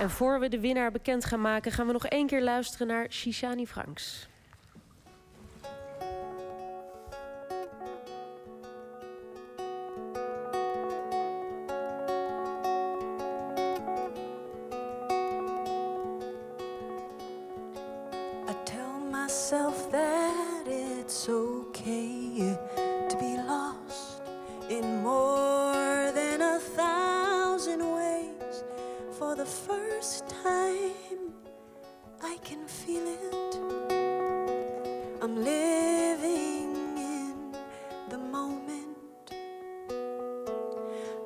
En voor we de winnaar bekend gaan maken, gaan we nog één keer luisteren naar Shishani Franks. I tell myself that For the first time, I can feel it. I'm living in the moment.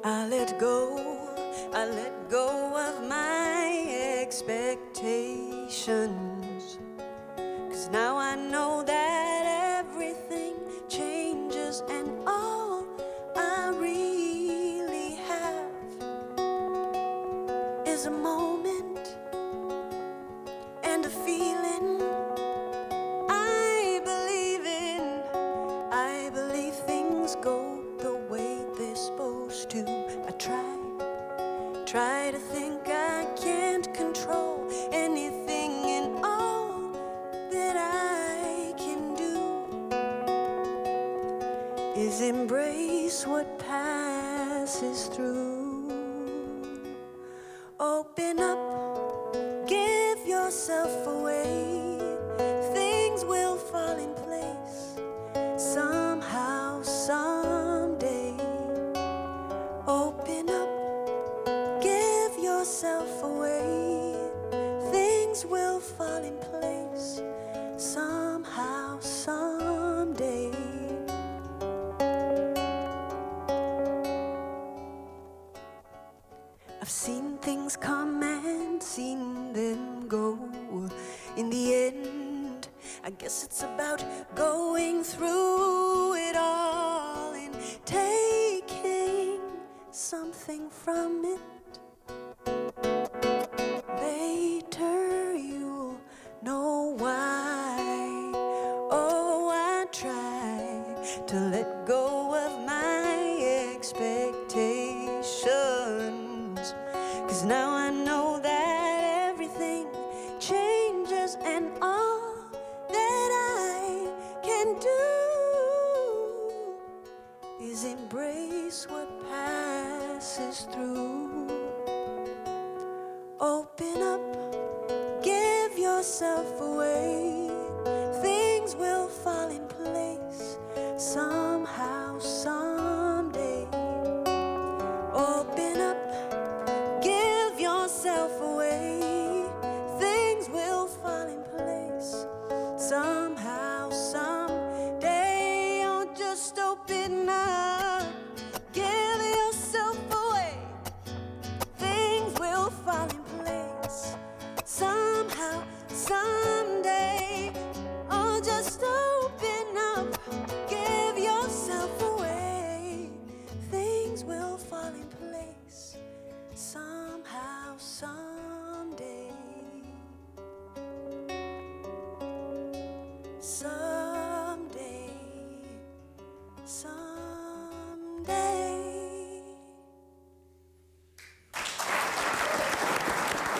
I let go, I let go of my expectations. Cause now I know that everything changes and is a moment and a feeling I believe in. I believe things go the way they're supposed to. I try, try to think I can't control anything and all that I can do is embrace what passes through. Open up, give yourself away. Things will fall in place somehow, someday. Open up, give yourself away. Things will fall in place I've seen things come and seen them go. In the end, I guess it's about going through it all and taking something from it. Later, you'll know why. Oh, I try to let go Cause now I know that everything changes, and all that I can do is embrace what passes through. Open up, give yourself away. someday. Oh, just open up, give yourself away. Things will fall in place somehow, someday. Someday, someday.